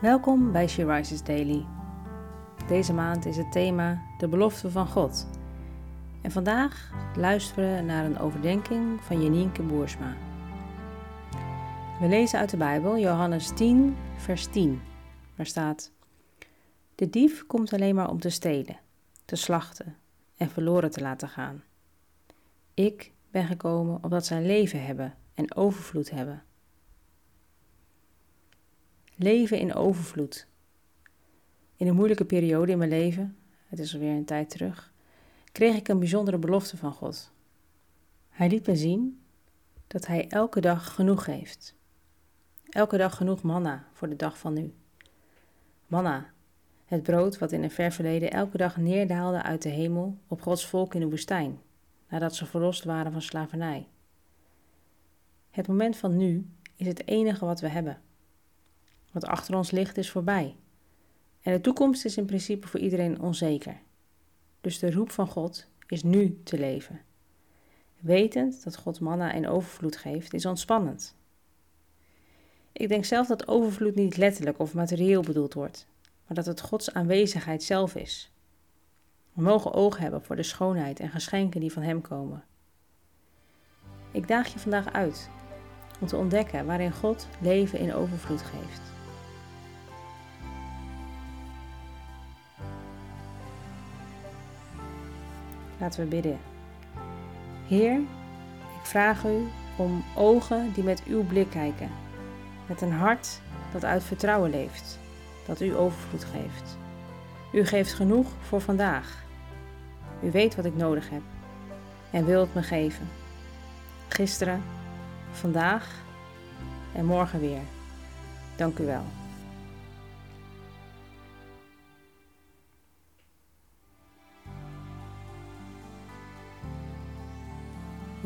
Welkom bij She Rises Daily. Deze maand is het thema de belofte van God. En vandaag luisteren we naar een overdenking van Janienke Boersma. We lezen uit de Bijbel Johannes 10, vers 10, waar staat: De dief komt alleen maar om te stelen, te slachten en verloren te laten gaan. Ik ben gekomen opdat zij leven hebben en overvloed hebben. Leven in overvloed. In een moeilijke periode in mijn leven, het is alweer een tijd terug, kreeg ik een bijzondere belofte van God. Hij liet me zien dat Hij elke dag genoeg geeft. Elke dag genoeg manna voor de dag van nu. Manna, het brood wat in een ver verleden elke dag neerdaalde uit de hemel op Gods volk in de woestijn, nadat ze verlost waren van slavernij. Het moment van nu is het enige wat we hebben. Wat achter ons ligt is voorbij. En de toekomst is in principe voor iedereen onzeker. Dus de roep van God is nu te leven. Wetend dat God manna en overvloed geeft, is ontspannend. Ik denk zelf dat overvloed niet letterlijk of materieel bedoeld wordt, maar dat het Gods aanwezigheid zelf is. We mogen oog hebben voor de schoonheid en geschenken die van Hem komen. Ik daag je vandaag uit om te ontdekken waarin God leven in overvloed geeft. Laten we bidden. Heer, ik vraag u om ogen die met uw blik kijken, met een hart dat uit vertrouwen leeft, dat u overvloed geeft. U geeft genoeg voor vandaag. U weet wat ik nodig heb en wil het me geven. Gisteren, vandaag en morgen weer. Dank u wel.